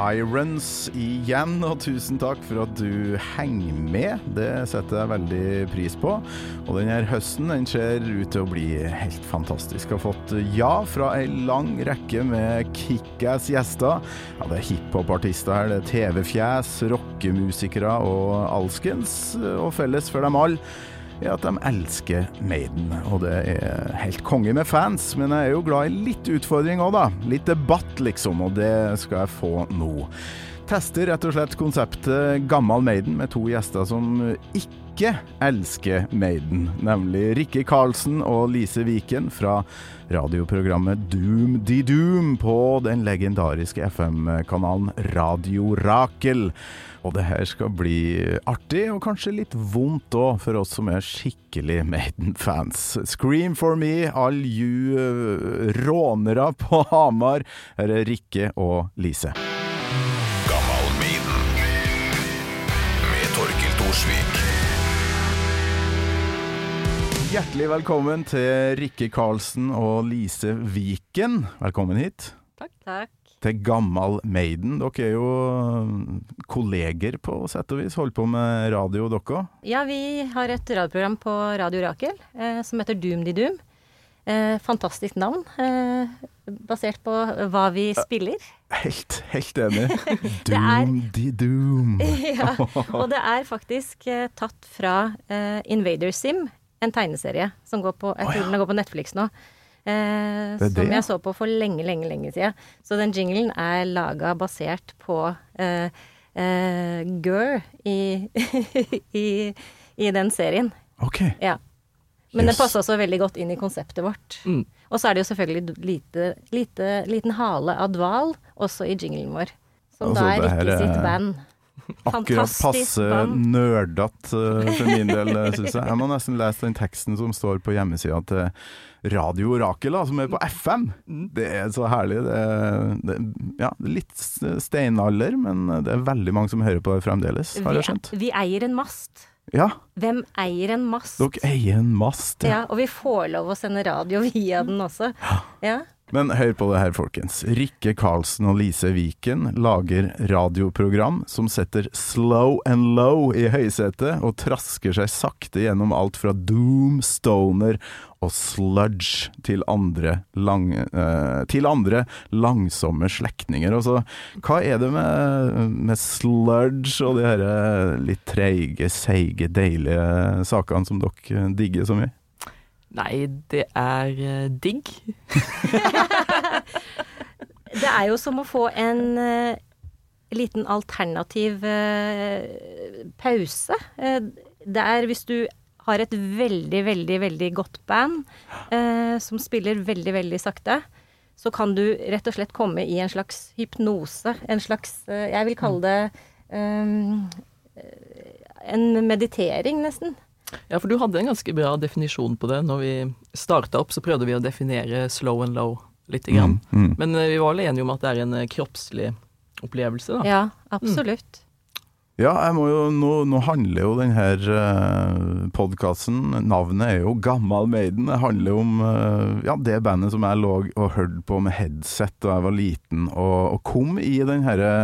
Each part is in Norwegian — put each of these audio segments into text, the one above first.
Irons igjen, og tusen takk for at du henger med. Det setter jeg veldig pris på. Og denne høsten den ser ut til å bli helt fantastisk. Jeg har fått ja fra ei lang rekke med kickass gjester. Ja, det er hiphop-artister her, det er TV-fjes, rockemusikere og alskens. Og felles for dem alle er at de elsker Maiden, og det er helt konge med fans. Men jeg er jo glad i litt utfordring òg, da. Litt debatt, liksom, og det skal jeg få nå. Tester rett og slett konseptet Gammal Maiden med to gjester som ikke elsker Maiden, nemlig Rikke Karlsen og Lise Viken fra radioprogrammet Doom de Doom på den legendariske FM-kanalen Radio Rakel. Og det her skal bli artig, og kanskje litt vondt òg, for oss som er skikkelig Maiden-fans. Scream for me, all you uh, rånere på Hamar. Her er Rikke og Lise. Gammal Maiden med Torkil Thorsvik. Hjertelig velkommen til Rikke Karlsen og Lise Viken. Velkommen hit. Takk. Takk. Til Gammal Maiden. Dere er jo kolleger på sett og vis. Holder på med radio, dere òg. Ja, vi har et radioprogram på Radio Rakel eh, som heter Doom de Doom. Eh, fantastisk navn, eh, basert på hva vi spiller. Helt, helt enig. doom er- de doom. ja, og det er faktisk eh, tatt fra eh, Invader Sim, en tegneserie som går på, jeg tror oh, ja. den går på Netflix nå. Eh, Det det, som jeg så på for lenge, lenge, lenge siden. Så den jinglen er laga basert på eh, eh, Gurr i, i, i den serien. OK. Ja. Men Yes. den passa også veldig godt inn i konseptet vårt. Mm. Og så er det jo selvfølgelig lite, lite, liten hale av dval også i jinglen vår. Som Altså, da er Rikke sitt band. Akkurat passe nerdete uh, for min del, syns jeg. Jeg må nesten lese den teksten som står på hjemmesida til Radio Orakel, da, som er på FM. Mm. Det er så herlig. Det er, det, ja, litt steinalder, men det er veldig mange som hører på det fremdeles, har jeg skjønt. Vi, vi eier en mast. Ja, Hvem eier en mast? dere eier en mast. Ja, og vi får lov å sende radio via den også. Ja. Men hør på det her, folkens. Rikke Karlsen og Lise Viken lager radioprogram som setter slow and low i høysetet, og trasker seg sakte gjennom alt fra doom, stoner og sludge til andre, lang, eh, til andre langsomme slektninger. Altså, hva er det med, med sludge og de her eh, litt treige, seige, deilige sakene som dere digger så mye? Nei, det er uh, digg. Det er jo som å få en uh, liten alternativ uh, pause. Det er hvis du har et veldig, veldig, veldig godt band som spiller veldig, veldig sakte, så kan du rett og slett komme i en slags hypnose. En slags Jeg vil kalle det um, en meditering, nesten. Ja, for du hadde en ganske bra definisjon på det. Når vi starta opp, så prøvde vi å definere slow and low lite grann. Mm, mm. Men eh, vi var vel enige om at det er en eh, kroppslig opplevelse, da. Ja, absolutt. Ja, jeg må jo, nå, nå handler jo denne uh, podkasten Navnet er jo Gammal Maiden. Det handler om uh, ja, det bandet som jeg lå og hørte på med headset da jeg var liten, og, og kom i den herre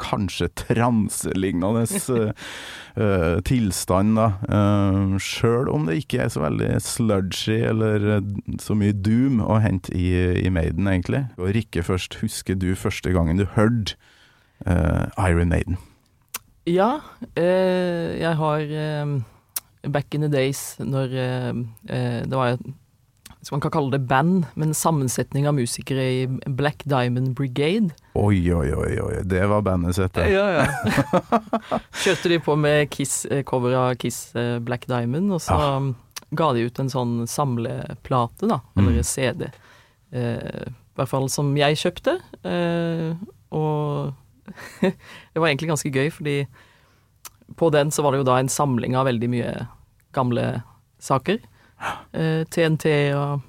kanskje transelignende uh, tilstand, da. Uh, Sjøl om det ikke er så veldig sludgy eller eh, så mye doom å hente i, i Maiden, egentlig. Og Rikke først, husker du første gangen du hørte eh, Iron Maiden? Ja, eh, jeg har eh, Back in the days når eh, eh, Det var hvis man kan kalle det band, men sammensetning av musikere i Black Diamond Brigade. Oi, oi, oi, oi. det var bandet sitt. det. Ja, ja. Kjørte de på med Kiss, eh, cover av Kiss eh, Black Diamond, og så Ja. um, ga de ut en sånn samleplate, da, eller Mm. CD. Eh, I hvert fall som jeg kjøpte. Eh, og det var egentlig ganske gøy, fordi på den så var det jo da en samling av veldig mye gamle saker. Eh, TNT og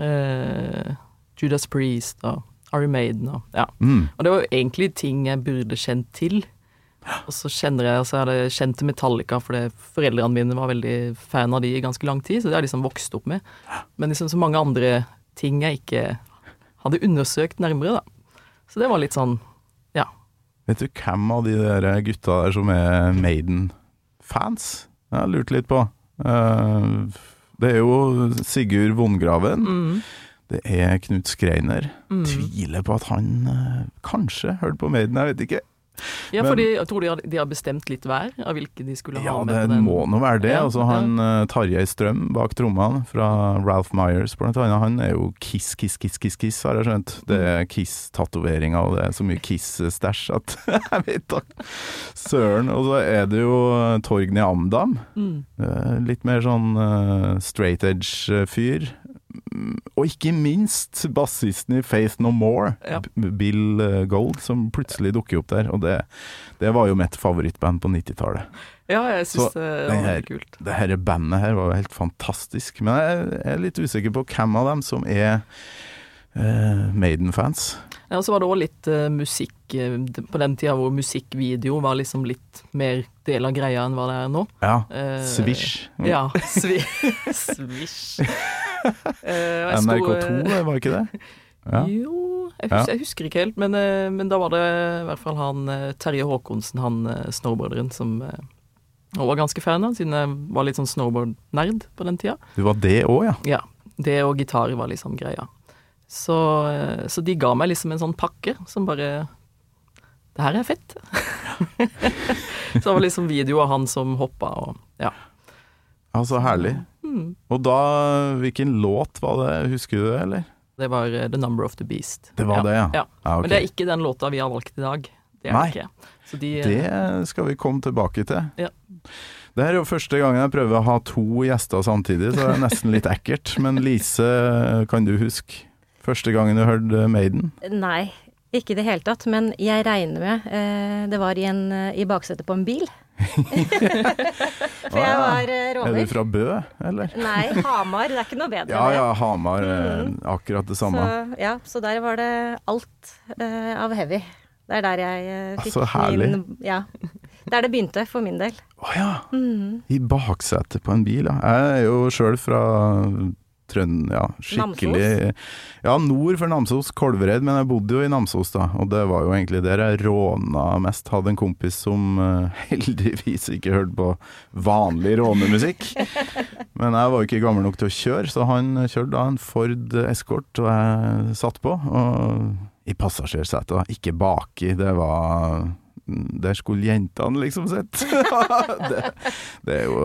eh, Judas Priest og Ari Maiden og ja. Mm. Og det var jo egentlig ting jeg burde kjent til. Og så kjenner jeg, altså jeg hadde kjent til Metallica fordi foreldrene mine var veldig fan av de i ganske lang tid, så det har jeg liksom vokst opp med. Men liksom så mange andre ting jeg ikke hadde undersøkt nærmere, da. Så det var litt sånn, ja, Vet du hvem av de der gutta der som er Maiden-fans? Jeg har lurt litt på. Eh, det er jo Sigurd Vongraven. Mm. Det er Knut Skreiner. Mm. Tviler på at han eh, kanskje hørte på Maiden, jeg vet ikke. Ja, for jeg tror de har, de har bestemt litt hver av hvilke de skulle ha Ja, med det må nå være det. Ja, altså han eh, Tarjei Strøm bak trommene fra Ralph Myers blant annet, han er jo Kiss, Kiss, Kiss, Kiss, Kiss, har jeg skjønt. Det Mm. er Kiss-tatoveringer, og det er så mye Kiss-stæsj at jeg vet da søren. Og så er det jo Torgny Amdam. Mm. Eh, Litt mer sånn eh, straight edge-fyr. Og ikke minst bassisten i Faith No More, Ja. Bill eh, Gold, som plutselig dukker opp der. Og det, det var jo mitt favorittband på 90-tallet. Ja, jeg syns det var her- veldig kult. Det her bandet her var jo helt fantastisk. Men jeg er litt usikker på hvem av dem som er uh, Maiden-fans. Ja, og så var det òg litt uh, musikk på den tida hvor musikkvideo var liksom litt mer del av greia enn hva det er nå. Ja. Uh, Swish. Ja, Swish. Eh, og jeg sto, NRK2, eh, var ikke det? Ja. Jo, jeg Ja. husker, jeg husker ikke helt, men, eh, men da var det i hvert fall han Terje Håkonsen, han snowboarderen, som jeg var ganske fan av, siden jeg var litt sånn snowboard-nerd på den tida. Du var det òg, ja. Ja, det og gitar var liksom greia. Så, så de ga meg liksom en sånn pakke som bare Det her er fett. så det var liksom video av han som hoppa og ja. Altså, herlig. Mm. Og da, hvilken låt var det, husker du det, eller? Det var eh, The Number of the Beast. Det var det, ja. ja. Ja, okay. Men det er ikke den låta vi har valgt i dag. Det er Nei. det ikke. Så de, Det skal vi komme tilbake til. Ja. Det her er jo første gangen jeg prøver å ha to gjester samtidig, så det er nesten litt ekkelt. Men Lise, kan du huske første gangen du hørte Maiden? Nei, ikke i det hele tatt. Men jeg regner med eh, det var i, en, eh, i baksetet på en bil. For jeg var eh, Er du fra Bø, eller? Nei, Hamar. Det er ikke noe bedre Ja ja, Hamar. Mm. Akkurat det samme. Så, ja, så der var det alt uh, av heavy. Det er der jeg uh, fikk Så herlig. min Ja. Der det begynte, for min del. Å ja! Mm. I baksetet på en bil, ja. Jeg er jo sjøl fra Trønd... Ja, skikkelig Ja, nord for Namsos, Kolvereid, men jeg bodde jo i Namsos, da. Og det var jo egentlig der jeg råna mest. Hadde en kompis som uh, heldigvis ikke hørte på vanlig rånemusikk. Men jeg var jo ikke gammel nok til å kjøre, så han kjørte da en Ford Escort, og jeg satt på. Og i passasjersetet. Ikke baki, det var der skulle jentene liksom sitte. det, det er jo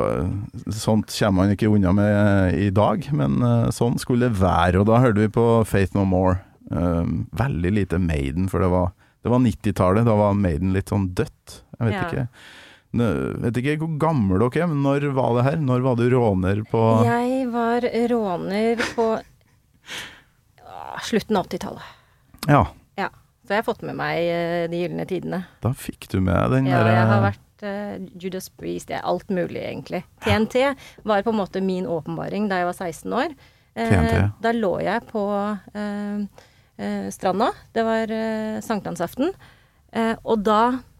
Sånt kommer man ikke unna med i dag, men eh, sånn skulle det være. Og da hørte vi på Faith No More. Um, veldig lite Maiden, for det var, det var 90-tallet. Da var Maiden litt sånn dødt. Jeg vet Ja. ikke. Nå, vet ikke hvor gammel dere er, men når var det her? Når var du råner på Jeg var råner på ah, slutten av 80-tallet. Ja, Ja. Så jeg har fått med meg eh, de gylne tidene. da fikk du med den Ja, derre jeg har vært eh, Judas Priest, jeg er alt mulig, egentlig. TNT var på en måte min åpenbaring da jeg var 16 år. Eh, TNT. Da lå jeg på eh, eh, stranda. Det var eh, sankthansaften. Eh, og da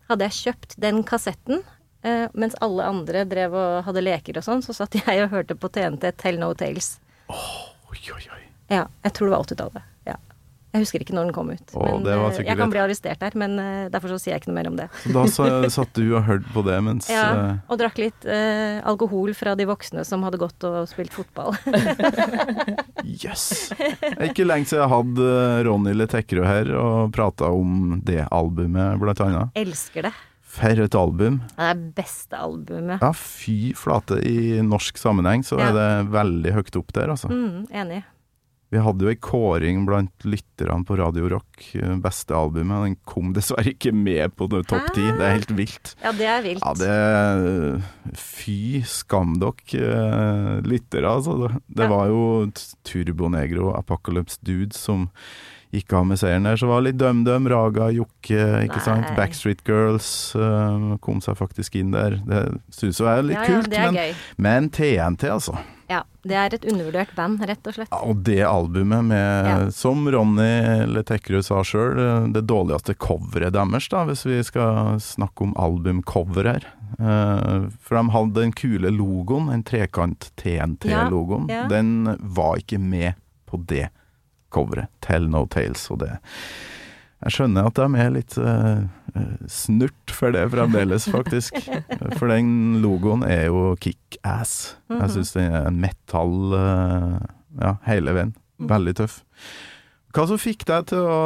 hadde jeg kjøpt den kassetten. eh, mens alle andre drev og hadde leker og sånn, så satt jeg og hørte på TNT Tell No Tales. Oi, oi, oi. Ja, jeg tror det var 80-tallet. Jeg husker ikke når den kom ut. Åh, eh, jeg kan bli arrestert der, men eh, derfor så sier jeg ikke noe mer om det. Så da sa, satt du og hørte på det mens Ja, eh, og drakk litt eh, alkohol fra de voksne som hadde gått og spilt fotball. Jøss! Er ikke lenge siden jeg hadde Ronny Letekkerød her og prata om det albumet, blant annet. Elsker det. For et album. Det er beste albumet. Ja, fy flate. I norsk sammenheng så Ja. er det veldig høyt opp der, altså. Mm, enig. Vi hadde jo ei kåring blant lytterne på Radio Rock, eh, beste albumet. Den kom dessverre ikke med på topp ti. Det er helt vilt. Ja, det er vilt. Ja, det Fy skam dere eh, lyttere, altså. Det, det Ja. var jo Turbonegro Apocalypse Dudes som gikk av med seieren der. Så var det litt DumDum, Raga, Jokke, ikke Nei. sant. Backstreet Girls eh, kom seg faktisk inn der. Det synes jeg er litt ja, kult, men, men TNT, altså. Ja, det er et undervurdert band, rett og slett. Ja, og det albumet med, Ja. som Ronny Letekkerud sa sjøl, det dårligste coveret deres, da, hvis vi skal snakke om albumcover her. Eh, for de hadde den kule logoen, en trekant-TNT-logoen. Ja. Den var ikke med på det coveret. Tell No Tales og det. Jeg skjønner at de er litt, eh, eh, snurt for det fremdeles, faktisk. For den logoen er jo kickass. Jeg syns den er metall eh, ja, hele veien. Veldig tøff. Hva som fikk deg til å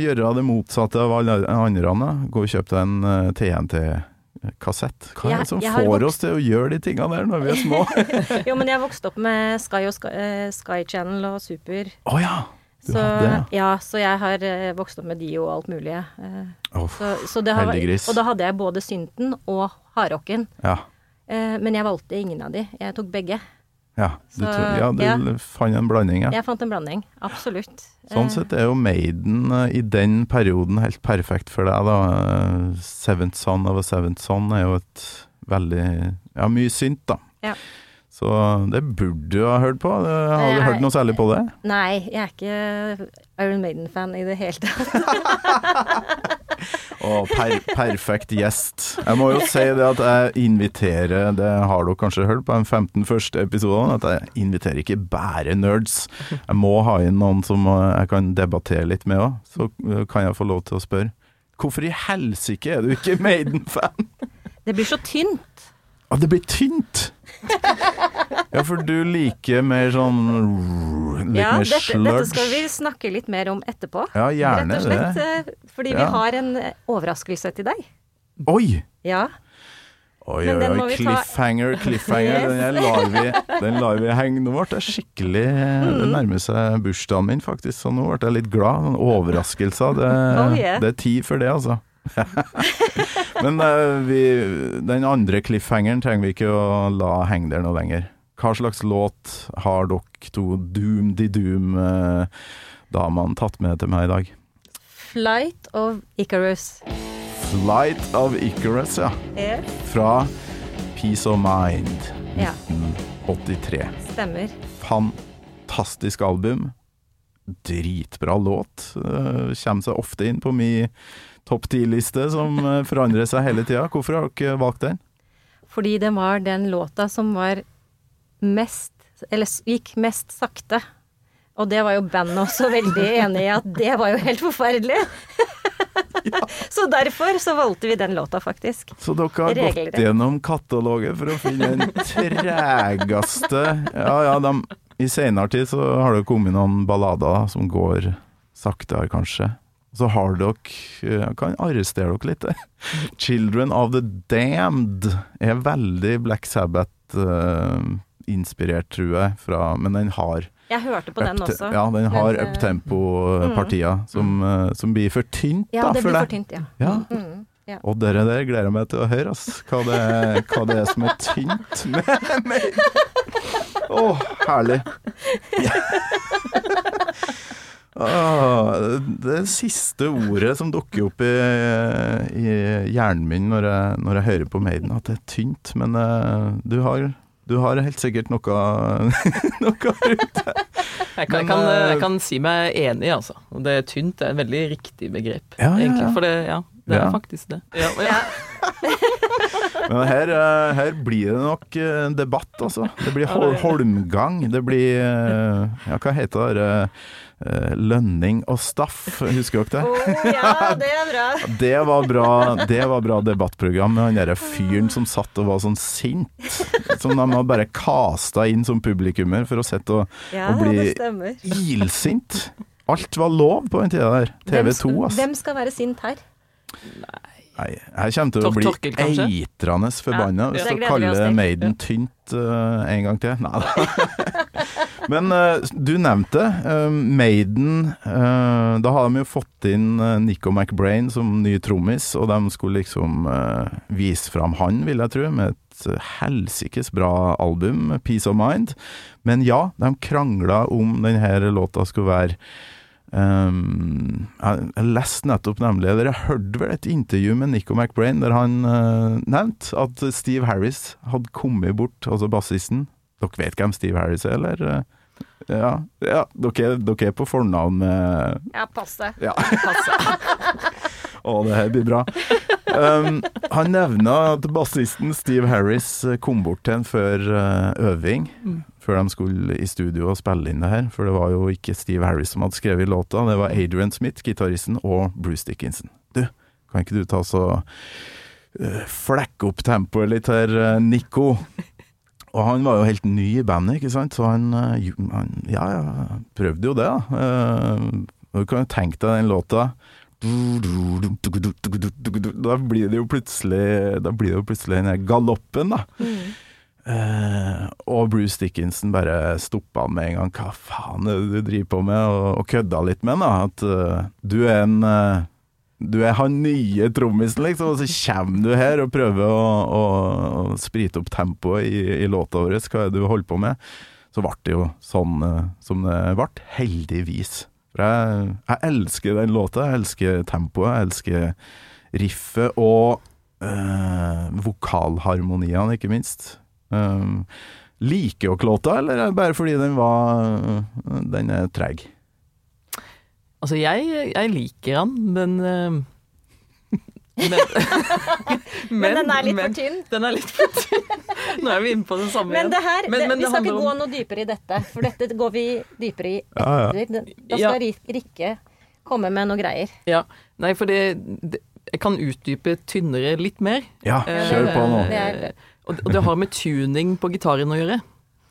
gjøre det motsatte av alle andre? Gå og kjøpe deg en eh, TNT-kassett. Hva er det som jeg får vokst- oss til å gjøre de tingene der når vi er små? Jo, men jeg vokste opp med Sky og Sky, eh, Sky Channel og Super. Oh, ja! Så, hadde ja. ja, så jeg har eh, vokst opp med de og alt mulig. Oh, så, så det har, og da hadde jeg både synten og hardrocken. ja. Eh, men jeg valgte ingen av de. Jeg tok begge. Ja, du, Så, ja, du ja. fant en blanding, ja. Jeg fant en blanding. Absolutt. Sånn sett er jo Maiden i den perioden helt perfekt for deg, da. Seventh Son of a Seventh Son er jo et veldig Ja, mye synt, da. Ja. Så det burde du ha hørt på. Har du hørt noe særlig på det? Nei, jeg er ikke Iron Maiden-fan i det hele tatt. Oh, per perfekt gjest. Jeg må jo si det at jeg inviterer, det har dere kanskje hørt på de 15 første episodene, at jeg inviterer ikke bare nerds. Jeg må ha inn noen som jeg kan debattere litt med òg. Så kan jeg få lov til å spørre. Hvorfor i helsike er du ikke Maiden-fan? Det blir så tynt. Å, det blir tynt! Ja, for du liker mer sånn Litt Ja, mer dette, sludge. dette skal vi snakke litt mer om etterpå. Ja, gjerne Rett og slett. det. eh, Fordi Ja. vi har en eh, overraskelse til deg. Oi! Ja. Oi, oi, oi, cliffhanger, cliffhanger. Den lar vi, den lar vi henge. Nå ble jeg skikkelig Mm. Det nærmer seg bursdagen min, faktisk, så nå ble jeg litt glad. Sånn overraskelser. Det, Oh, yeah. det er tid for det, altså. Men uh, vi, den andre cliffhangeren trenger vi ikke å la henge der noe lenger. Hva slags låt har dere to Doom de Doom-damene tatt med til meg i dag? Flight of Icarus. Flight of Icarus, ja. Fra Peace of Mind. ja, 83. stemmer. Fantastisk album. Dritbra låt. Uh, kommer seg ofte inn på min topp ti-liste, som eh, forandrer seg hele tida. Hvorfor har dere valgt den? Fordi det var den låta som var mest Eller gikk mest sakte. Og det var jo bandet også veldig enig i at det var jo helt forferdelig. Så derfor så valgte vi den låta, faktisk. Så dere har Regler. gått gjennom katalogen for å finne den tregeste Ja ja, de, i senere tid så har det kommet noen ballader som går saktere, kanskje. Så har dere Jeg kan arrestere dere litt 'Children of the Damned' er veldig Black Sabbath-inspirert, tror jeg, fra, men den har Jeg hørte på den også. Ja, den har eh, uptempo-partier som, eh, som blir for tynt Ja, da, det blir for tynt, ja. Ja. Mm, ja. Og dere der gleder jeg meg til å høre, ass. Hva det, er- hva det er som er tynt med. Å, herlig. Ah, det siste ordet som dukker opp i, i hjernen min når jeg, når jeg hører på Maiden, at det er tynt. Men uh, du, har, du har helt sikkert noe, noe rundt det. Jeg kan, Men, jeg, kan, eh, jeg kan si meg enig, altså. Det er tynt det er et veldig riktig begrep, Ja, ja, ja. egentlig. For det, ja, det er Ja. faktisk det. Ja, ja. Men her, eh, her blir det nok eh, en debatt, altså. Det blir hol holmgang. Det blir eh, Ja, hva heter det? Eh, Lønning og Staff, husker dere det? Oh, ja, det er bra. Det var bra, det var bra debattprogram med han derre fyren som satt og var sånn sint. Som de har bare kasta inn som publikummer for å sitte og, Ja, og bli ilsint. Alt var lov på den tida der. TV2, altså. Hvem skal være sint her? Nei, jeg kommer til å bli Torkel, eitrende forbanna hvis oss kaller. Maiden tynt uh, en gang til. Nei da. Men uh, du nevnte uh, Maiden. da har de jo fått inn Nico McBrain som ny trommis, og de skulle liksom vise fram han, vil jeg tro, med et helsikes bra album, 'Peace of Mind'. Men ja, de krangla om denne låta skulle være Um, jeg, jeg leste nettopp nemlig Eller jeg hørte vel et intervju med Nico McBrain der han uh, nevnte at Steve Harris hadde kommet bort, altså bassisten. Dere vet hvem Steve Harris er, eller? Uh, Ja, ja dere, dere er på fornavn med Ja, passe. Ja. Å, det her blir bra. Um, han nevner at bassisten Steve Harris eh, kom bort til en før uh, øving. Før de skulle i studio og spille inn det her. For det var jo ikke Steve Harris som hadde skrevet låta, det var Adrian Smith, gitaristen, og Bruce Dickinson. Du, kan ikke du ta så uh, flekke opp tempoet litt her, uh, Nico? Og han var jo helt ny i bandet, ikke sant, så han, uh, han ja, ja, prøvde jo det, da. Du kan jo tenke deg den låta. Da blir det jo plutselig Da blir det jo plutselig den galoppen, da. Eh, og Bruce Dickinson bare stoppa han med en gang. Hva faen er det du driver på med? Og, og kødda litt med han, da. At uh, du er en uh, Du er han nye trommisen, liksom, og så kommer du her og prøver å, å, å sprite opp tempoet i, i låta vår. Hva er det du holder på med? Så ble det jo sånn som det ble. Heldigvis. For jeg, jeg elsker den låta. Jeg elsker tempoet, jeg elsker riffet og vokalharmoniene, ikke minst. Um, liker dere låta, eller er det bare fordi den var Den er treg? Altså, jeg, jeg liker han, men eh, men, Men den er litt men- for tynn. Den er litt for tynn. Nå er vi inne på det samme Men det her, Men- det, men vi det skal ikke gå noe dypere i dette, for dette går vi dypere i Ja, ja. etter. Da skal ja. Rikke komme med noe greier. Ja. Nei, for det, det Jeg kan utdype tynnere litt mer. Ja, Eh, kjør på nå. Det er- Og, det har med tuning på gitaren å gjøre.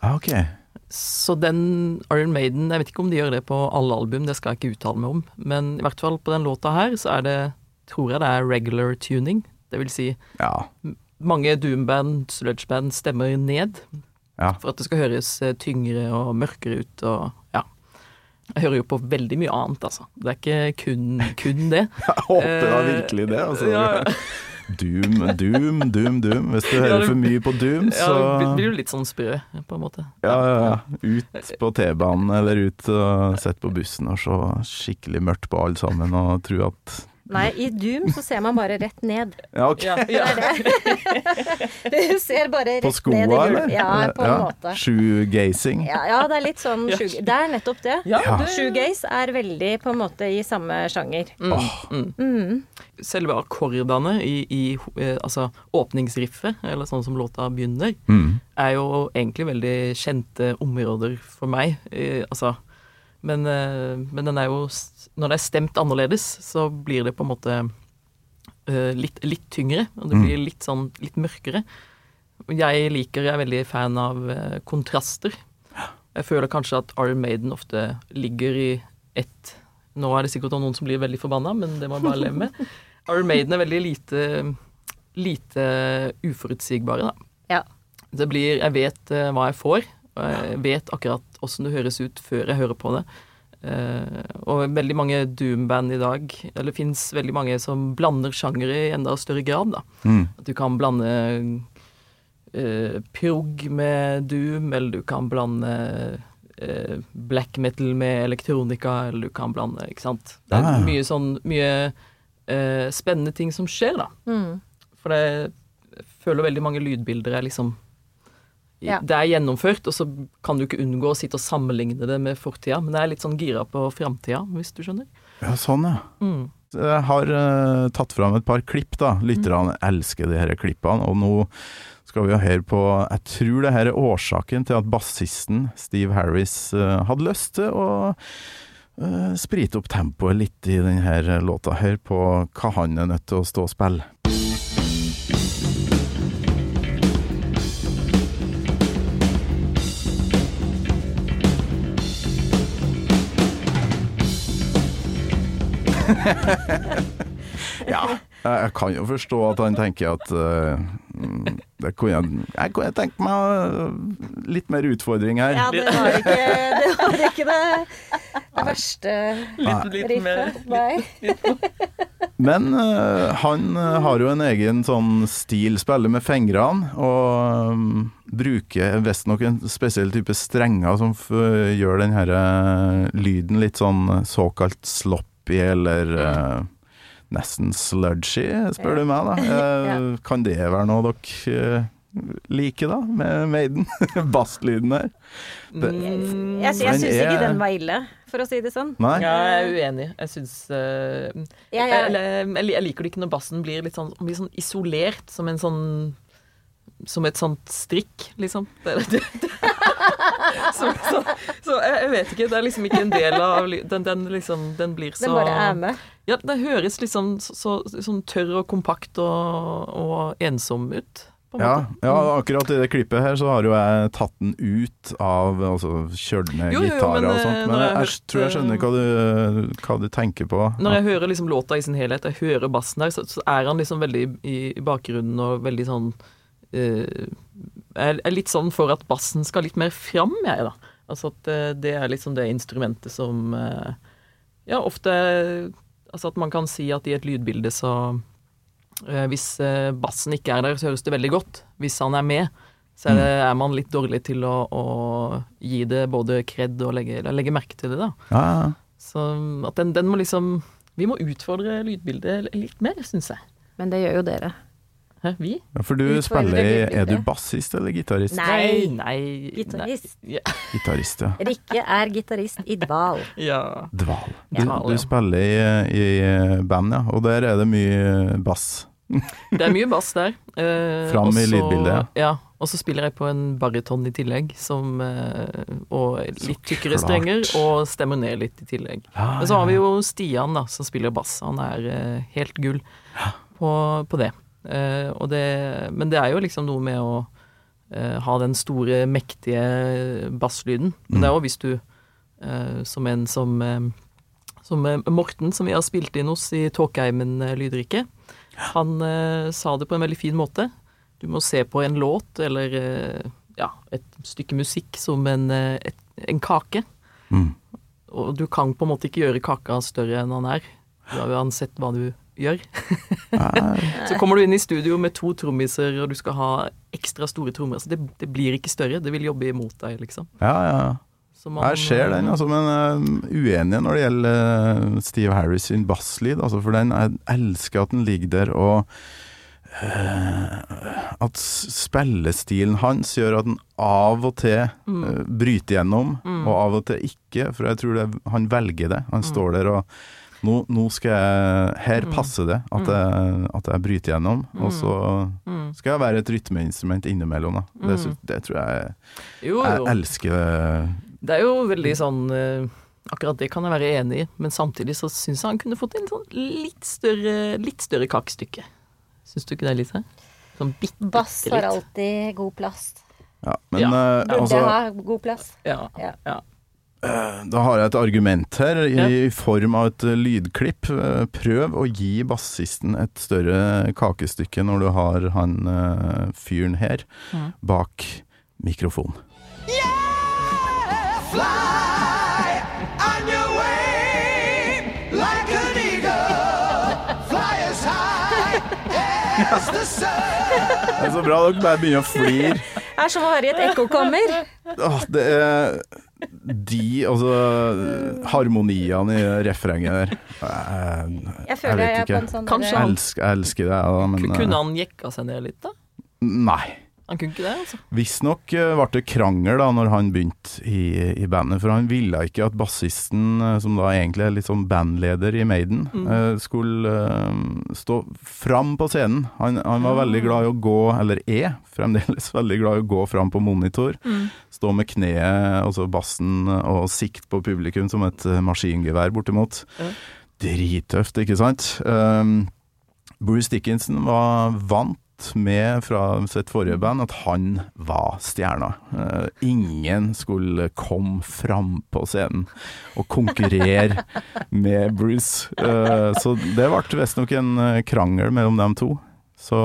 Ah, okay. Så den Iron Maiden Jeg vet ikke om de gjør det på alle album, det skal jeg ikke uttale meg om. Men i hvert fall på den låta her, så er det Tror jeg det er regular tuning. Det vil si, Ja. mange doomband, sludgeband stemmer ned ja. for at det skal høres eh, tyngre og mørkere ut og ja. Jeg hører jo på veldig mye annet, altså. Det er ikke kun, kun det. Jeg håper da Eh, virkelig det. Altså. ja. Doom, doom, doom, doom. Hvis du hører for mye på doom, Ja, så det blir jo litt sånn spø, på en måte. ja, ja, ja. Ut på T-banen eller ut og sett på bussen og se skikkelig mørkt på alle sammen og tro at Nei, i Doom så ser man bare rett ned. Ja, ok. Ja, Det ja. er det. Du ser bare På rett skoa, ned i eller? gulvet. Ja, på en måte. Shoegazing. Ja, ja, det er litt sånn Ja. Det er nettopp det. Ja, Ja. Shoegaze er veldig på en måte i samme sjanger. Mm, mm. Mm. Selve akkordene i, i eh, altså åpningsriffet, eller sånn som låta begynner, Mm. er jo egentlig veldig kjente områder for meg. Eh, altså, men, eh, men den er jo Når det er stemt annerledes, så blir det på en måte eh, litt, litt tyngre, og det Mm. blir litt sånn litt mørkere. Jeg liker, jeg er veldig fan av eh, kontraster. Jeg føler kanskje at Iron Maiden ofte ligger i ett Nå er det sikkert noen som blir veldig forbanna, men det må jeg bare leve med. Iron Maiden er veldig lite, lite uforutsigbare, da. Ja. Det blir Jeg vet hva jeg får, og jeg vet akkurat åssen det høres ut før jeg hører på det. Uh, og veldig mange doom-band i dag, eller fins veldig mange som blander sjangere i enda større grad, da. Mm. At du kan blande uh, prog med doom, eller du kan blande uh, black metal med elektronika, eller du kan blande Ikke sant. Det er Ah. mye sånn Mye eh, spennende ting som skjer, da. Mm. For det, jeg føler veldig mange lydbilder er liksom Ja. Det er gjennomført, og så kan du ikke unngå å sitte og sammenligne det med fortida, men det er litt sånn gira på framtida, hvis du skjønner. Ja, sånn, ja. Mm. Jeg har uh, tatt fram et par klipp, da. Lytterne elsker de her klippene. Og nå skal vi jo høre på Jeg tror det her er årsaken til at bassisten Steve Harris uh, hadde lyst til å uh, sprite opp tempoet litt i denne låta. her, på hva han er nødt til å stå og spille. Ja, jeg kan jo forstå at han tenker at mm, det kunne jeg, jeg kunne tenke meg eh, litt mer utfordring her. Ja, det var ikke det, var ikke det, det verste Litt, litt riffet. Nei. Men uh, han har jo en egen sånn stil, spiller med fingrene, og um, bruker visstnok en spesiell type strenger som f gjør den her lyden litt sånn såkalt sloppy, eller uh, nesten sludgy, spør du meg, da. Eh, Ja. Kan det være noe dere like, liker, da, med Maiden? Basslyden her? Det- Mm, Jeg, jeg syns ikke den var ille, for å si det sånn. Nei? Ja, jeg er uenig. Jeg syns uh, ja, ja. jeg, jeg jeg liker det ikke når bassen blir litt sånn, blir sånn isolert, som en sånn som et sånt strikk, liksom. Det, det, det. Så, så, så jeg, jeg vet ikke, det er liksom ikke en del av Den, den liksom, den blir så Den bare er med. Ja, det høres liksom så, så, sånn tørr og kompakt og, og ensom ut, Ja, ja, akkurat i det klippet her så har jo jeg tatt den ut av Altså ned jo, gitarer og sånt, eh, men jeg, jeg hørt, tror jeg skjønner hva du, hva du tenker på. Når jeg hører liksom låta i sin helhet, jeg hører bassen der, så, så er han liksom veldig i, i bakgrunnen og veldig sånn eh, Jeg er litt sånn for at bassen skal litt mer fram, jeg, da. Altså at eh, det er liksom det instrumentet som eh, Ja, ofte Altså at man kan si at i et lydbilde så eh, Hvis bassen ikke er der, så høres det veldig godt. Hvis han er med, så er, det, er man litt dårlig til å, å gi det både kred og legge, legge merke til det, da. Ja, ja. Så at den, den må liksom Vi må utfordre lydbildet litt mer, syns jeg. Men det gjør jo dere. Hæ, vi? Ja, for du Utfordre spiller i Er du bassist eller gitarist? Nei. nei Gitarist. Nei. Ja. Gitarist, ja. Rikke er gitarist i Dval. ja. Dval. Du, Ja. du spiller i, i band, ja, og der er det mye bass. Det er mye bass der. Eh, Fram i lydbildet, Ja. Og så spiller jeg på en baryton i tillegg, som eh, Og litt tykkere strenger, og stemmer ned litt i tillegg. Men så har vi jo Stian, da, som spiller bass. Han er eh, helt gull på, på det. Eh, og det. Men det er jo liksom noe med å eh, ha den store, mektige basslyden. Men det er jo hvis du, eh, som en som som Morten, som vi har spilt inn hos i Tåkeheimen eh, Lydrike, han sa det på en veldig fin måte. Du må se på en låt eller ja, et stykke musikk som en, et, en kake. Mm. Og du kan på en måte ikke gjøre kaka større enn han er, uansett hva du gjør. Så kommer du inn i studio med to trommiser, og du skal ha ekstra store trommer. Så det, det blir ikke større, det vil jobbe imot deg, liksom. ja, ja. Man- Jeg ser den, altså, men uh, uenig når det gjelder eh, Steve Harris sin basslyd. Altså, for den, jeg elsker at den ligger der, og uh, at spillestilen hans gjør at den av og til Mm. eh, bryter gjennom, og av og til ikke. For jeg tror det, han velger det. Han står der og nå, nå skal jeg Her passer det at jeg, at jeg bryter gjennom, og så Mm. skal jeg være et rytmeinstrument innimellom. Da. Det, det tror jeg Jo, Jeg elsker det. Det er jo veldig sånn eh, Akkurat det kan jeg være enig i, men samtidig så syns jeg han kunne fått en sånn litt større, litt større kakestykke. Syns du ikke det, Lise? Sånn bitte, Bass har alltid god plass. Ja, men Ja. Uh, Burde altså ha god plass. Ja. Ja. ja. Da har jeg et argument her, i, Ja. form av et eh, lydklipp. Eh, Prøv å gi bassisten et større kakestykke når du har han eh, fyren her bak mikrofon. Fly on your way like an eagle. Fly as high as the sun. Det er så bra dere bare begynner å flire. Er som å høre i et ekkokammer. Åh, det er de, altså Harmoniene i refrenget der. Jeg, Jeg føler jeg, er på en sånn Kanskje Jeg elsker, jeg elsker det, da, men eh, Kunne han jekka seg ned litt, da? Nei. Han kunne ikke det, altså. Visstnok uh, ble det krangel da når han begynte i, i bandet, for han ville ikke at bassisten, eh, som da egentlig er litt sånn bandleder i Maiden, mm. skulle eh, stå fram på scenen. Han, han var veldig glad i å gå, eller er fremdeles veldig glad i å gå fram på monitor. Stå med kneet, altså bassen, og sikt på publikum som et eh, maskingevær, bortimot. Mm. Drittøft, ikke sant? Um, Bruce Dickinson var vant med fra sitt forrige band at han var stjerna. Uh, ingen skulle komme fram på scenen og konkurrere med Bruce. Uh, så det ble visstnok en eh, krangel mellom dem to. Så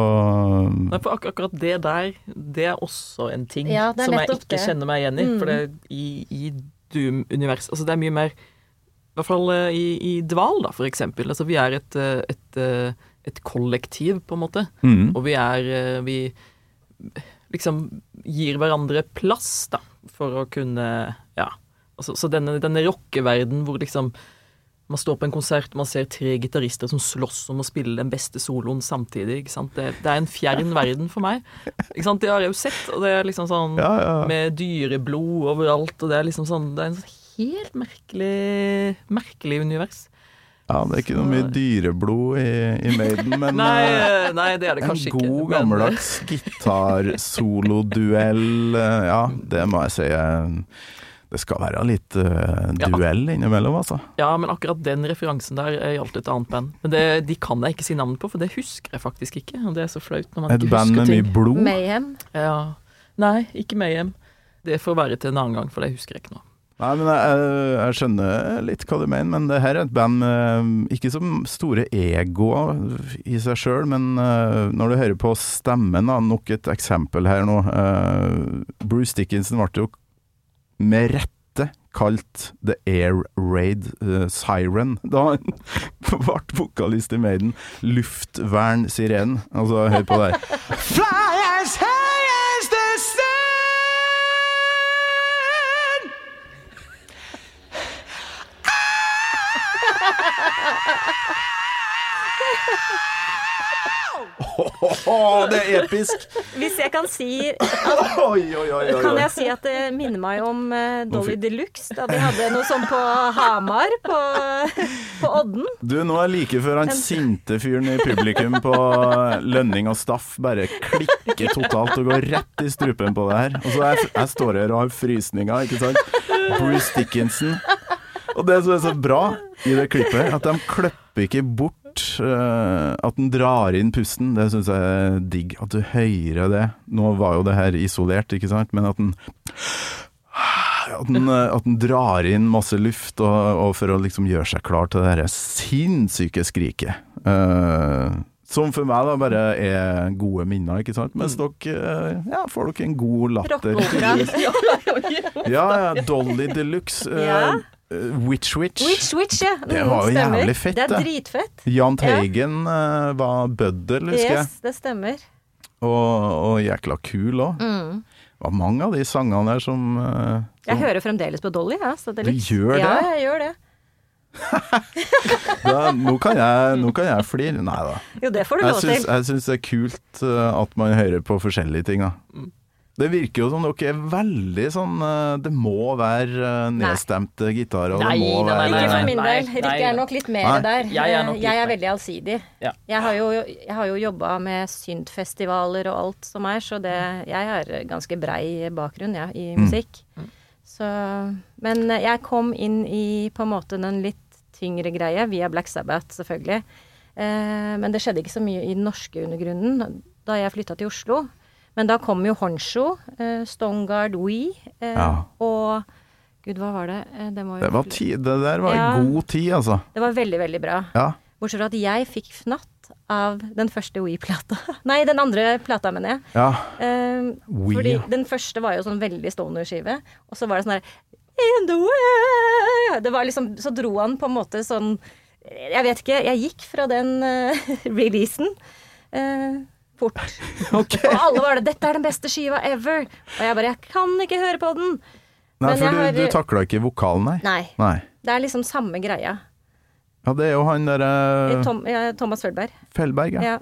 Nei, for ak akkurat det der, det er også en ting Ja, som jeg ikke det. kjenner meg igjen i. Mm. For det, i, i Doom-universet Altså, det er mye mer I hvert fall i, i Dval, da, for eksempel. Altså, vi er et, et, et, et kollektiv, på en måte. mm. Og vi er eh, Vi liksom gir hverandre plass, da, for å kunne Ja. Altså, så denne, denne rockeverdenen hvor liksom man står på en konsert, man ser tre gitarister som slåss om å spille den beste soloen samtidig. ikke sant? Det, det er en fjern verden for meg. Ikke sant? Det har jeg jo sett, og det er liksom sånn Ja, ja. med dyreblod overalt, og det er liksom sånn Det er en sånn helt merkelig, merkelig univers. Ja, det er ikke noe mye dyreblod i, i Maiden, men Nei, eh, eh, nei, det er det en god, men- gammeldags gitarsoloduell, eh, ja, det må jeg si. Det skal være litt Ja. duell innimellom, altså. Ja, men akkurat den referansen der gjaldt et annet band. Men det, de kan jeg ikke si navnet på, for det husker jeg faktisk ikke. Og det er så flaut når man Et ikke band med mye blod. Mayhem. Ja. Nei, ikke Mayhem. Det får være til en annen gang, for det husker jeg ikke nå. Nei, men jeg, jeg skjønner litt hva du mener, men det her er et band med ikke så store egoer i seg sjøl, men eh, når du hører på stemmen, da, nok et eksempel her nå eh, Bruce Dickinson ble jo med rette kalt The Air Raid eh, Siren da han ble vokalist i Maiden. Luftvern-sirenen. Altså, hør på det her. Fly as high Å, det er episk! Hvis jeg kan si Oi, oi, oi, oi, Kan jeg si at det minner meg om eh, Dolly Deluxe, da de hadde noe sånn på Hamar, på, på Odden. Du, nå er like før han sinte fyren i publikum på lønning og staff bare klikker totalt og går rett i strupen på det her. Og så jeg, jeg står her og har frysninger, ikke sant. Bruce Dickinson. Og det som er så bra i det klippet, at de klipper ikke bort eh, at den drar inn pusten. Det syns jeg er digg. At du hører det. Nå var jo det her isolert, ikke sant, men at den at den, eh, at den drar inn masse luft, og, og for å liksom gjøre seg klar til det her sinnssyke skriket. Uh, som for meg da bare er gode minner, ikke sant. Mens dere eh, ja, får dere en god latter. Rockeopera. Ja, ja. Dolly Deluxe. luxe. Ja. Eh, Witch Witch. Witch Witch, ja. Det Mm, var jo stemmer. jævlig fett, Det er dritfett. Jahn Teigen eh, var bøddel, husker jeg. Yes, det stemmer. Og, og jækla kul òg. Mm. Det var mange av de sangene der som, som Jeg hører fremdeles på Dolly, ja. Så det er Du gjør det? Ja, jeg gjør det. da, nå, kan jeg, nå kan jeg flire. Nei da. Jo, det får du lov til. jeg syns det er kult eh, at man hører på forskjellige ting. Da. Mm. Det virker jo som dere er veldig sånn eh, Det må være eh, nedstemte gitarer. og Nei, det må nei, være Ikke for min del. Rikke er nok litt mer Nei. der. Jeg er nok jeg er veldig allsidig. Ja. Jeg har jo, jeg har jo jobba med syntfestivaler og alt som er, så det, jeg har ganske brei bakgrunn ja, i musikk. Så, men jeg kom inn i på en måte den litt tyngre greia via Black Sabbath selvfølgelig. Eh, men det skjedde ikke så mye i den norske undergrunnen da jeg flytta til Oslo. Men da kom jo Honcho, uh, Stongard We, uh, Ja. og Gud, hva var det? Eh, Det, Det, var ti, det der var Ja. god tid, altså. det var veldig, veldig bra. Ja. Bortsett fra at jeg fikk fnatt av den første We-plata. Nei, den andre plata, mener jeg. ja. Eh, We, fordi den første var jo sånn veldig stoner-skive, og så var det sånn der In the way Det var liksom Så dro han på en måte sånn Jeg vet ikke, jeg gikk fra den uh, releasen eh, fort. Okay. Og alle var det 'Dette er den beste skiva ever'. Og jeg bare 'Jeg kan ikke høre på den'. Nei, men for du, har- du takla ikke vokalen, nei? Nei. Nei. Det er liksom samme greia. Ja, det er jo han derre Tom, ja, Thomas Feldberg Fellberg, ja. Ja.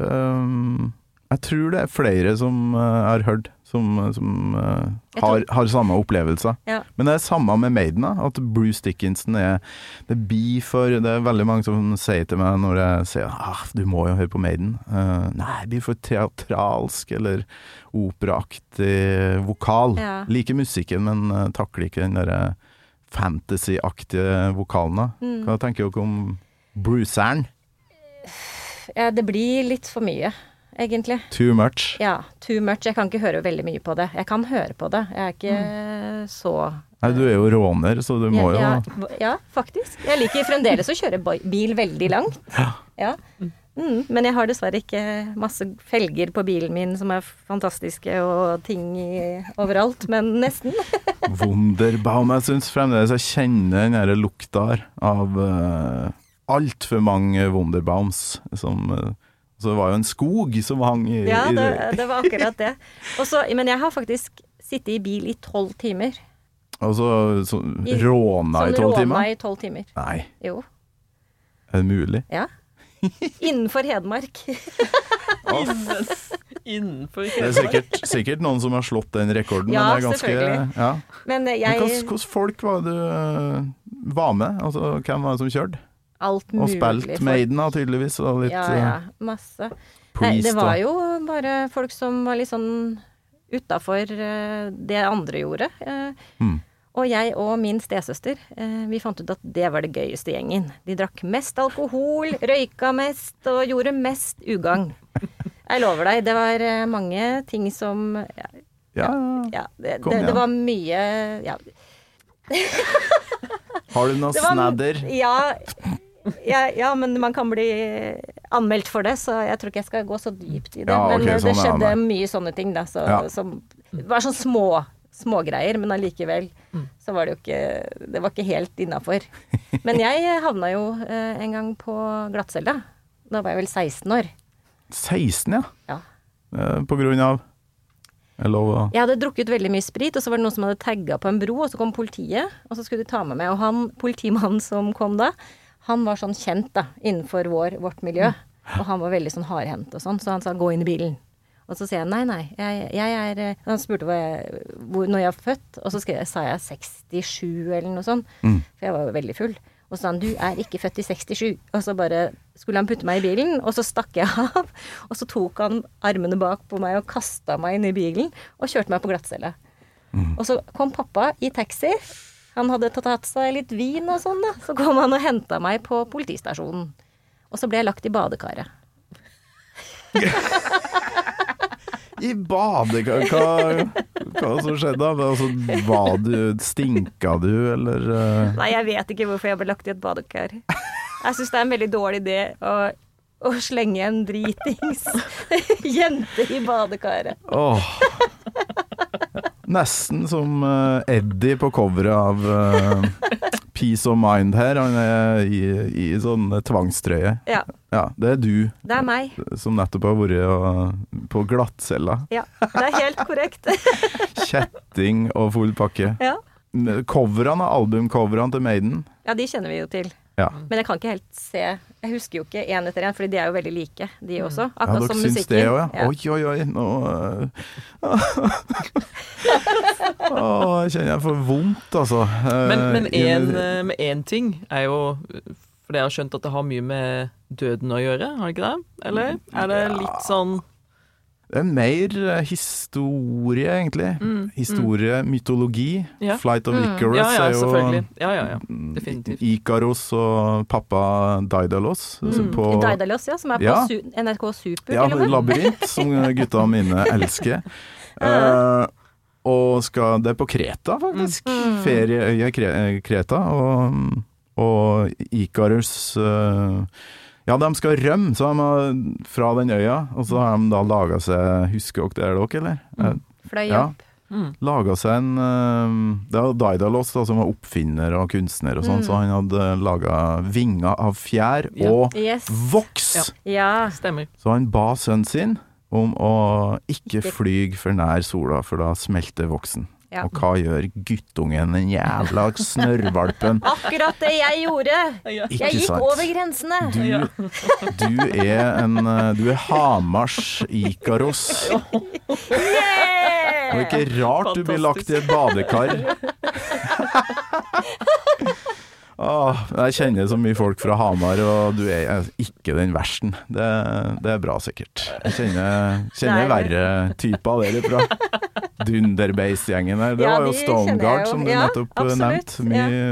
Um, jeg tror det er flere som uh, har hørt, som, som uh, har, har samme opplevelser. Ja. Men det er samme med Maiden, da, at Bruce Dickinson er Det er for Det er veldig mange som sier til meg når jeg sier ah, du må jo høre på Maiden. Uh, nei, det blir for teatralsk eller operaaktig vokal. Ja. Liker musikken, men uh, takler ikke den derre fantasy-aktige vokalen. da. Mm. Hva tenker dere om Bruceren? ja, det blir litt for mye, egentlig. Too much? Ja, too much. Jeg kan ikke høre veldig mye på det. Jeg kan høre på det. Jeg er ikke så Nei, du er jo råner, så du må jo ja, ja, ja, faktisk. Jeg liker fremdeles å kjøre bil veldig langt. Ja. Mm, men jeg har dessverre ikke masse felger på bilen min som er fantastiske og ting i, overalt, men nesten. Wunderbaum. Jeg syns fremdeles jeg kjenner den derre lukta her av uh, altfor mange Wunderbaums. Som eh, Så det var jo en skog som hang i, Ja, det, det var akkurat det. Også, men jeg har faktisk sittet i bil i tolv timer. Og så, råna I- råna i Sånn råna i tolv timer. Nei, Jo. er det mulig? Ja. Innenfor Hedmark. Innenfor Hedmark. Det er sikkert, sikkert noen som har slått den rekorden. Ja, men det er ganske, selvfølgelig. ja. Men Men jeg hvilke folk var det du eh, var med? Altså, hvem var det som kjørte? Alt Og mulig. spilt folk. Maiden, da, tydeligvis. Og litt Ja, eh, ja. Masse. Nei, det var jo bare folk som var litt sånn utafor det andre gjorde. Eh, Mm. Og jeg og min stesøster, eh, vi fant ut at det var det gøyeste gjengen. De drakk mest alkohol, røyka mest og gjorde mest ugagn. Jeg lover deg, det var eh, mange ting som Ja, Ja, ja. det, Kom det, igjen. det var mye Ja. Har du noe Det snadder? Ja, ja, ja, men man kan bli anmeldt for det, så jeg tror ikke jeg skal gå så dypt i det. Ja, okay, men eh, sånn, det skjedde nei. mye sånne ting, da. Så, Ja. som det var sånn små smågreier, men allikevel så var det jo ikke Det var ikke helt innafor. Men jeg havna jo eh, en gang på glattcella. Da var jeg vel 16 år. 16, ja. Ja. Eh, På grunn av Jeg hadde drukket veldig mye sprit, og så var det noen som hadde tagga på en bro, og så kom politiet, og så skulle de ta med meg med. Og han politimannen som kom da, han var sånn kjent da, innenfor vår, vårt miljø. Og han var veldig sånn hardhendt og sånn, så han sa gå inn i bilen. Og så sier jeg nei, nei, jeg, jeg er eh, Han spurte hva jeg, hvor, når jeg var født, og så skrev jeg, sa jeg 67 eller noe sånt. For jeg var jo veldig full. Og så sa han du er ikke født i 67. Og så bare skulle han putte meg i bilen, og så stakk jeg av. Og så tok han armene bak på meg og kasta meg inn i bilen og kjørte meg på glattcelle. Og så kom pappa i taxi. Han hadde tatt, seg litt vin og sånn, da. Så kom han og henta meg på politistasjonen. Og så ble jeg lagt i badekaret. I badekar Hva, hva som skjedde da? Altså, var du Stinka du, eller eh, Nei, jeg vet ikke hvorfor jeg ble lagt i et badekar. Jeg syns det er en veldig dårlig idé å, å slenge en dritings jente i badekaret. Åh. Nesten som eh, Eddie på coveret av eh, Peace of Mind her. Han er i, i sånn tvangstrøye. Ja, Ja, det er du det er meg. som nettopp har vært på glattcella. Ja, det er helt korrekt. Kjetting og full pakke. Ja. Coverene, albumcoverene til Maiden. ja, de kjenner vi jo til. Ja. Men jeg kan ikke helt se Jeg husker jo ikke én etter én, fordi de er jo veldig like, de også. Ja, Akkurat dere som syns musikken. det også, ja. Oi, oi, oi. Nå eh. Åh, jeg kjenner jeg får vondt, altså. Eh, Men, men en, eh, med én ting er jo For jeg har skjønt at det har mye med døden å gjøre, har det ikke det? Eller er det litt sånn Det er mer eh, historie, egentlig. Historie, mytologi. Mm, Ja. Flight of Icarus Ja, ja, er jo selvfølgelig. Ja, ja, ja. Definitivt. Ikaros og pappa Daidalos. Mm. på, Daidalos, ja, som er på Ja. su NRK Super, ja, labyrint, som gutta mine elsker. uh, og skal Det er på Kreta, faktisk. Mm. Ferieøya Kreta. Og, og Ikarus eh, Ja, de skal rømme så de har, fra den øya, og så har de da laga seg Husker dere det, dere, eller? Mm. Fløy Ja. opp. Laga seg en eh, Det var Daidalos da, som var oppfinner og kunstner og sånn, så han hadde laga vinger av fjær Ja. og Yes. voks! Ja. Ja. Stemmer. Så han ba sønnen sin om å ikke Ikke- flyge for nær sola, for da smelter voksen. Ja. Og hva gjør guttungen, den jævla snørrvalpen? Akkurat det jeg gjorde! Jeg gikk sant? over grensene. Du, du er en eh, Du er Hamars Ikaros. Og ikke rart du blir lagt i et badekar. Åh, jeg kjenner så mye folk fra Hamar, og du er ikke den versten. Det, det er bra, sikkert. Jeg kjenner, kjenner Nei. verre typer derifra. Dunderbeist-gjengen her. Det Ja, var jo Stoneguard som du Ja, nettopp eh, nevnte. Mye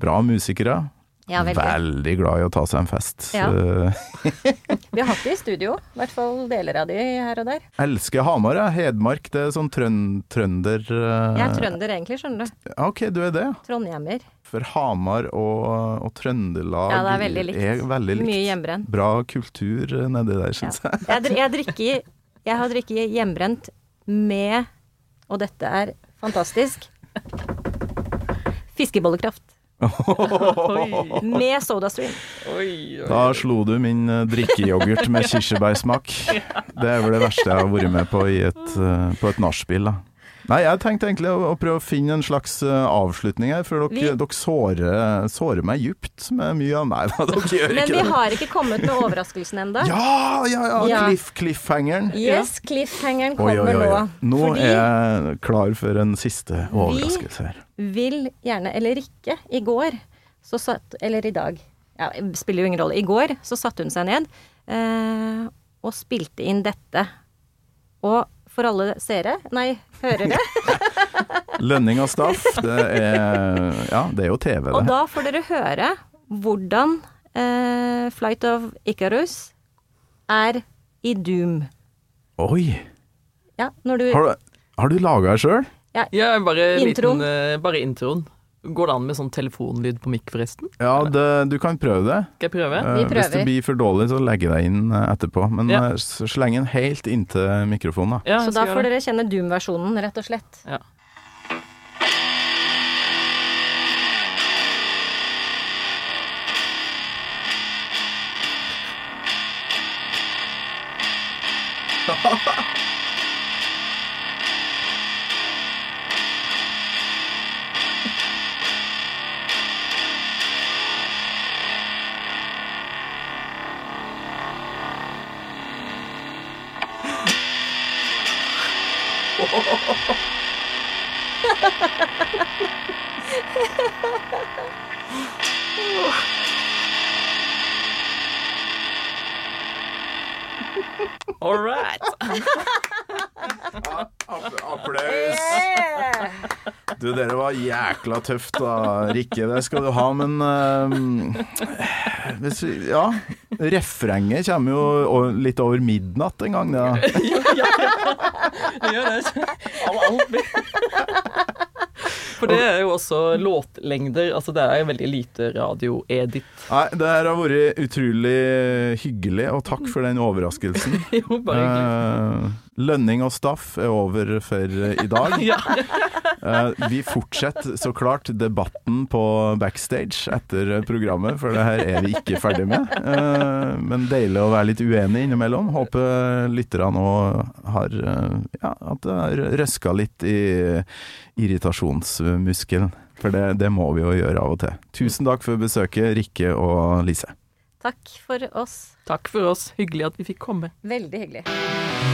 bra musikere. Ja, veldig. Veldig glad i å ta seg en fest. Ja. Vi har hatt det i studio. I hvert fall deler av de her og der. elsker Hamar, jeg. Hedmark, det er sånn trøn trønder uh... Jeg er trønder egentlig, skjønner du. Ok, du er det. Trondhjemmer. For Hamar og, og Trøndelag Ja, det er veldig likt. er veldig likt. Mye hjemmebrent. Bra kultur eh, nedi der, syns jeg. Jeg, jeg, drikker, jeg har drikket hjemmebrent med, og dette er fantastisk, fiskebollekraft. Med SodaStream. Da slo du min eh, drikkeyoghurt med kirsebærsmak. Det er vel det verste jeg har vært med på i et, eh, på et nachspiel. Nei, jeg tenkte egentlig å, å prøve å finne en slags eh, avslutning her, for dere, Vi- dere sårer, sårer meg djupt med mye av Nei da, dere gjør Men vi det. har ikke kommet med overraskelsen ennå. Ja, ja, ja! Ja. Cliff, cliffhangeren. Yes, cliffhangeren kommer oi, oi. nå. Nå Fordi er jeg klar for en siste overraskelse her. Vi vil gjerne, eller ikke, i går, så satt, eller i dag, ja, spiller jo ingen rolle. I går så satte hun seg ned eh, og spilte inn dette. Og for alle seere, nei, hørere, Lønning og staff, det er Ja, det er jo TV, og da får dere høre hvordan eh, Flight of Icarus er i Doom. Oi! Ja, når du Har du, har du laga det sjøl? Ja, bare Introen. Liten, eh, bare introen. Går det an med sånn telefonlyd på mikk, forresten? Ja, det, du kan prøve det. Skal jeg prøve? Uh, Vi Hvis det blir for dårlig, så legger jeg deg inn eh, etterpå. Men Ja. eh, sleng den helt inntil mikrofonen, da. Ja, Så da får dere kjenne Doom-versjonen, rett og slett. Ja. Applaus! Du, dere var jækla tøft da, Rikke. Det skal du ha, men uh, hvis vi, Ja. Refrenget kommer jo litt over midnatt en gang, det. ja, Det gjør det. Alt. For det er jo også låtlengder. Altså det er jo veldig lite radioedit. Nei, det her har vært utrolig hyggelig, og takk for den overraskelsen. Jo, bare hyggelig. Lønning og staff er over for i dag. Ja. Eh, vi fortsetter så klart debatten på backstage etter programmet, for det her er vi ikke ferdig med. Eh, men deilig å være litt uenig innimellom. Håper lytterne òg har eh, Ja, at det har røska litt i irritasjonsmuskelen. For det, det må vi jo gjøre av og til. Tusen takk for besøket, Rikke og Lise. Takk for oss. Takk for oss. Hyggelig at vi fikk komme. Veldig hyggelig.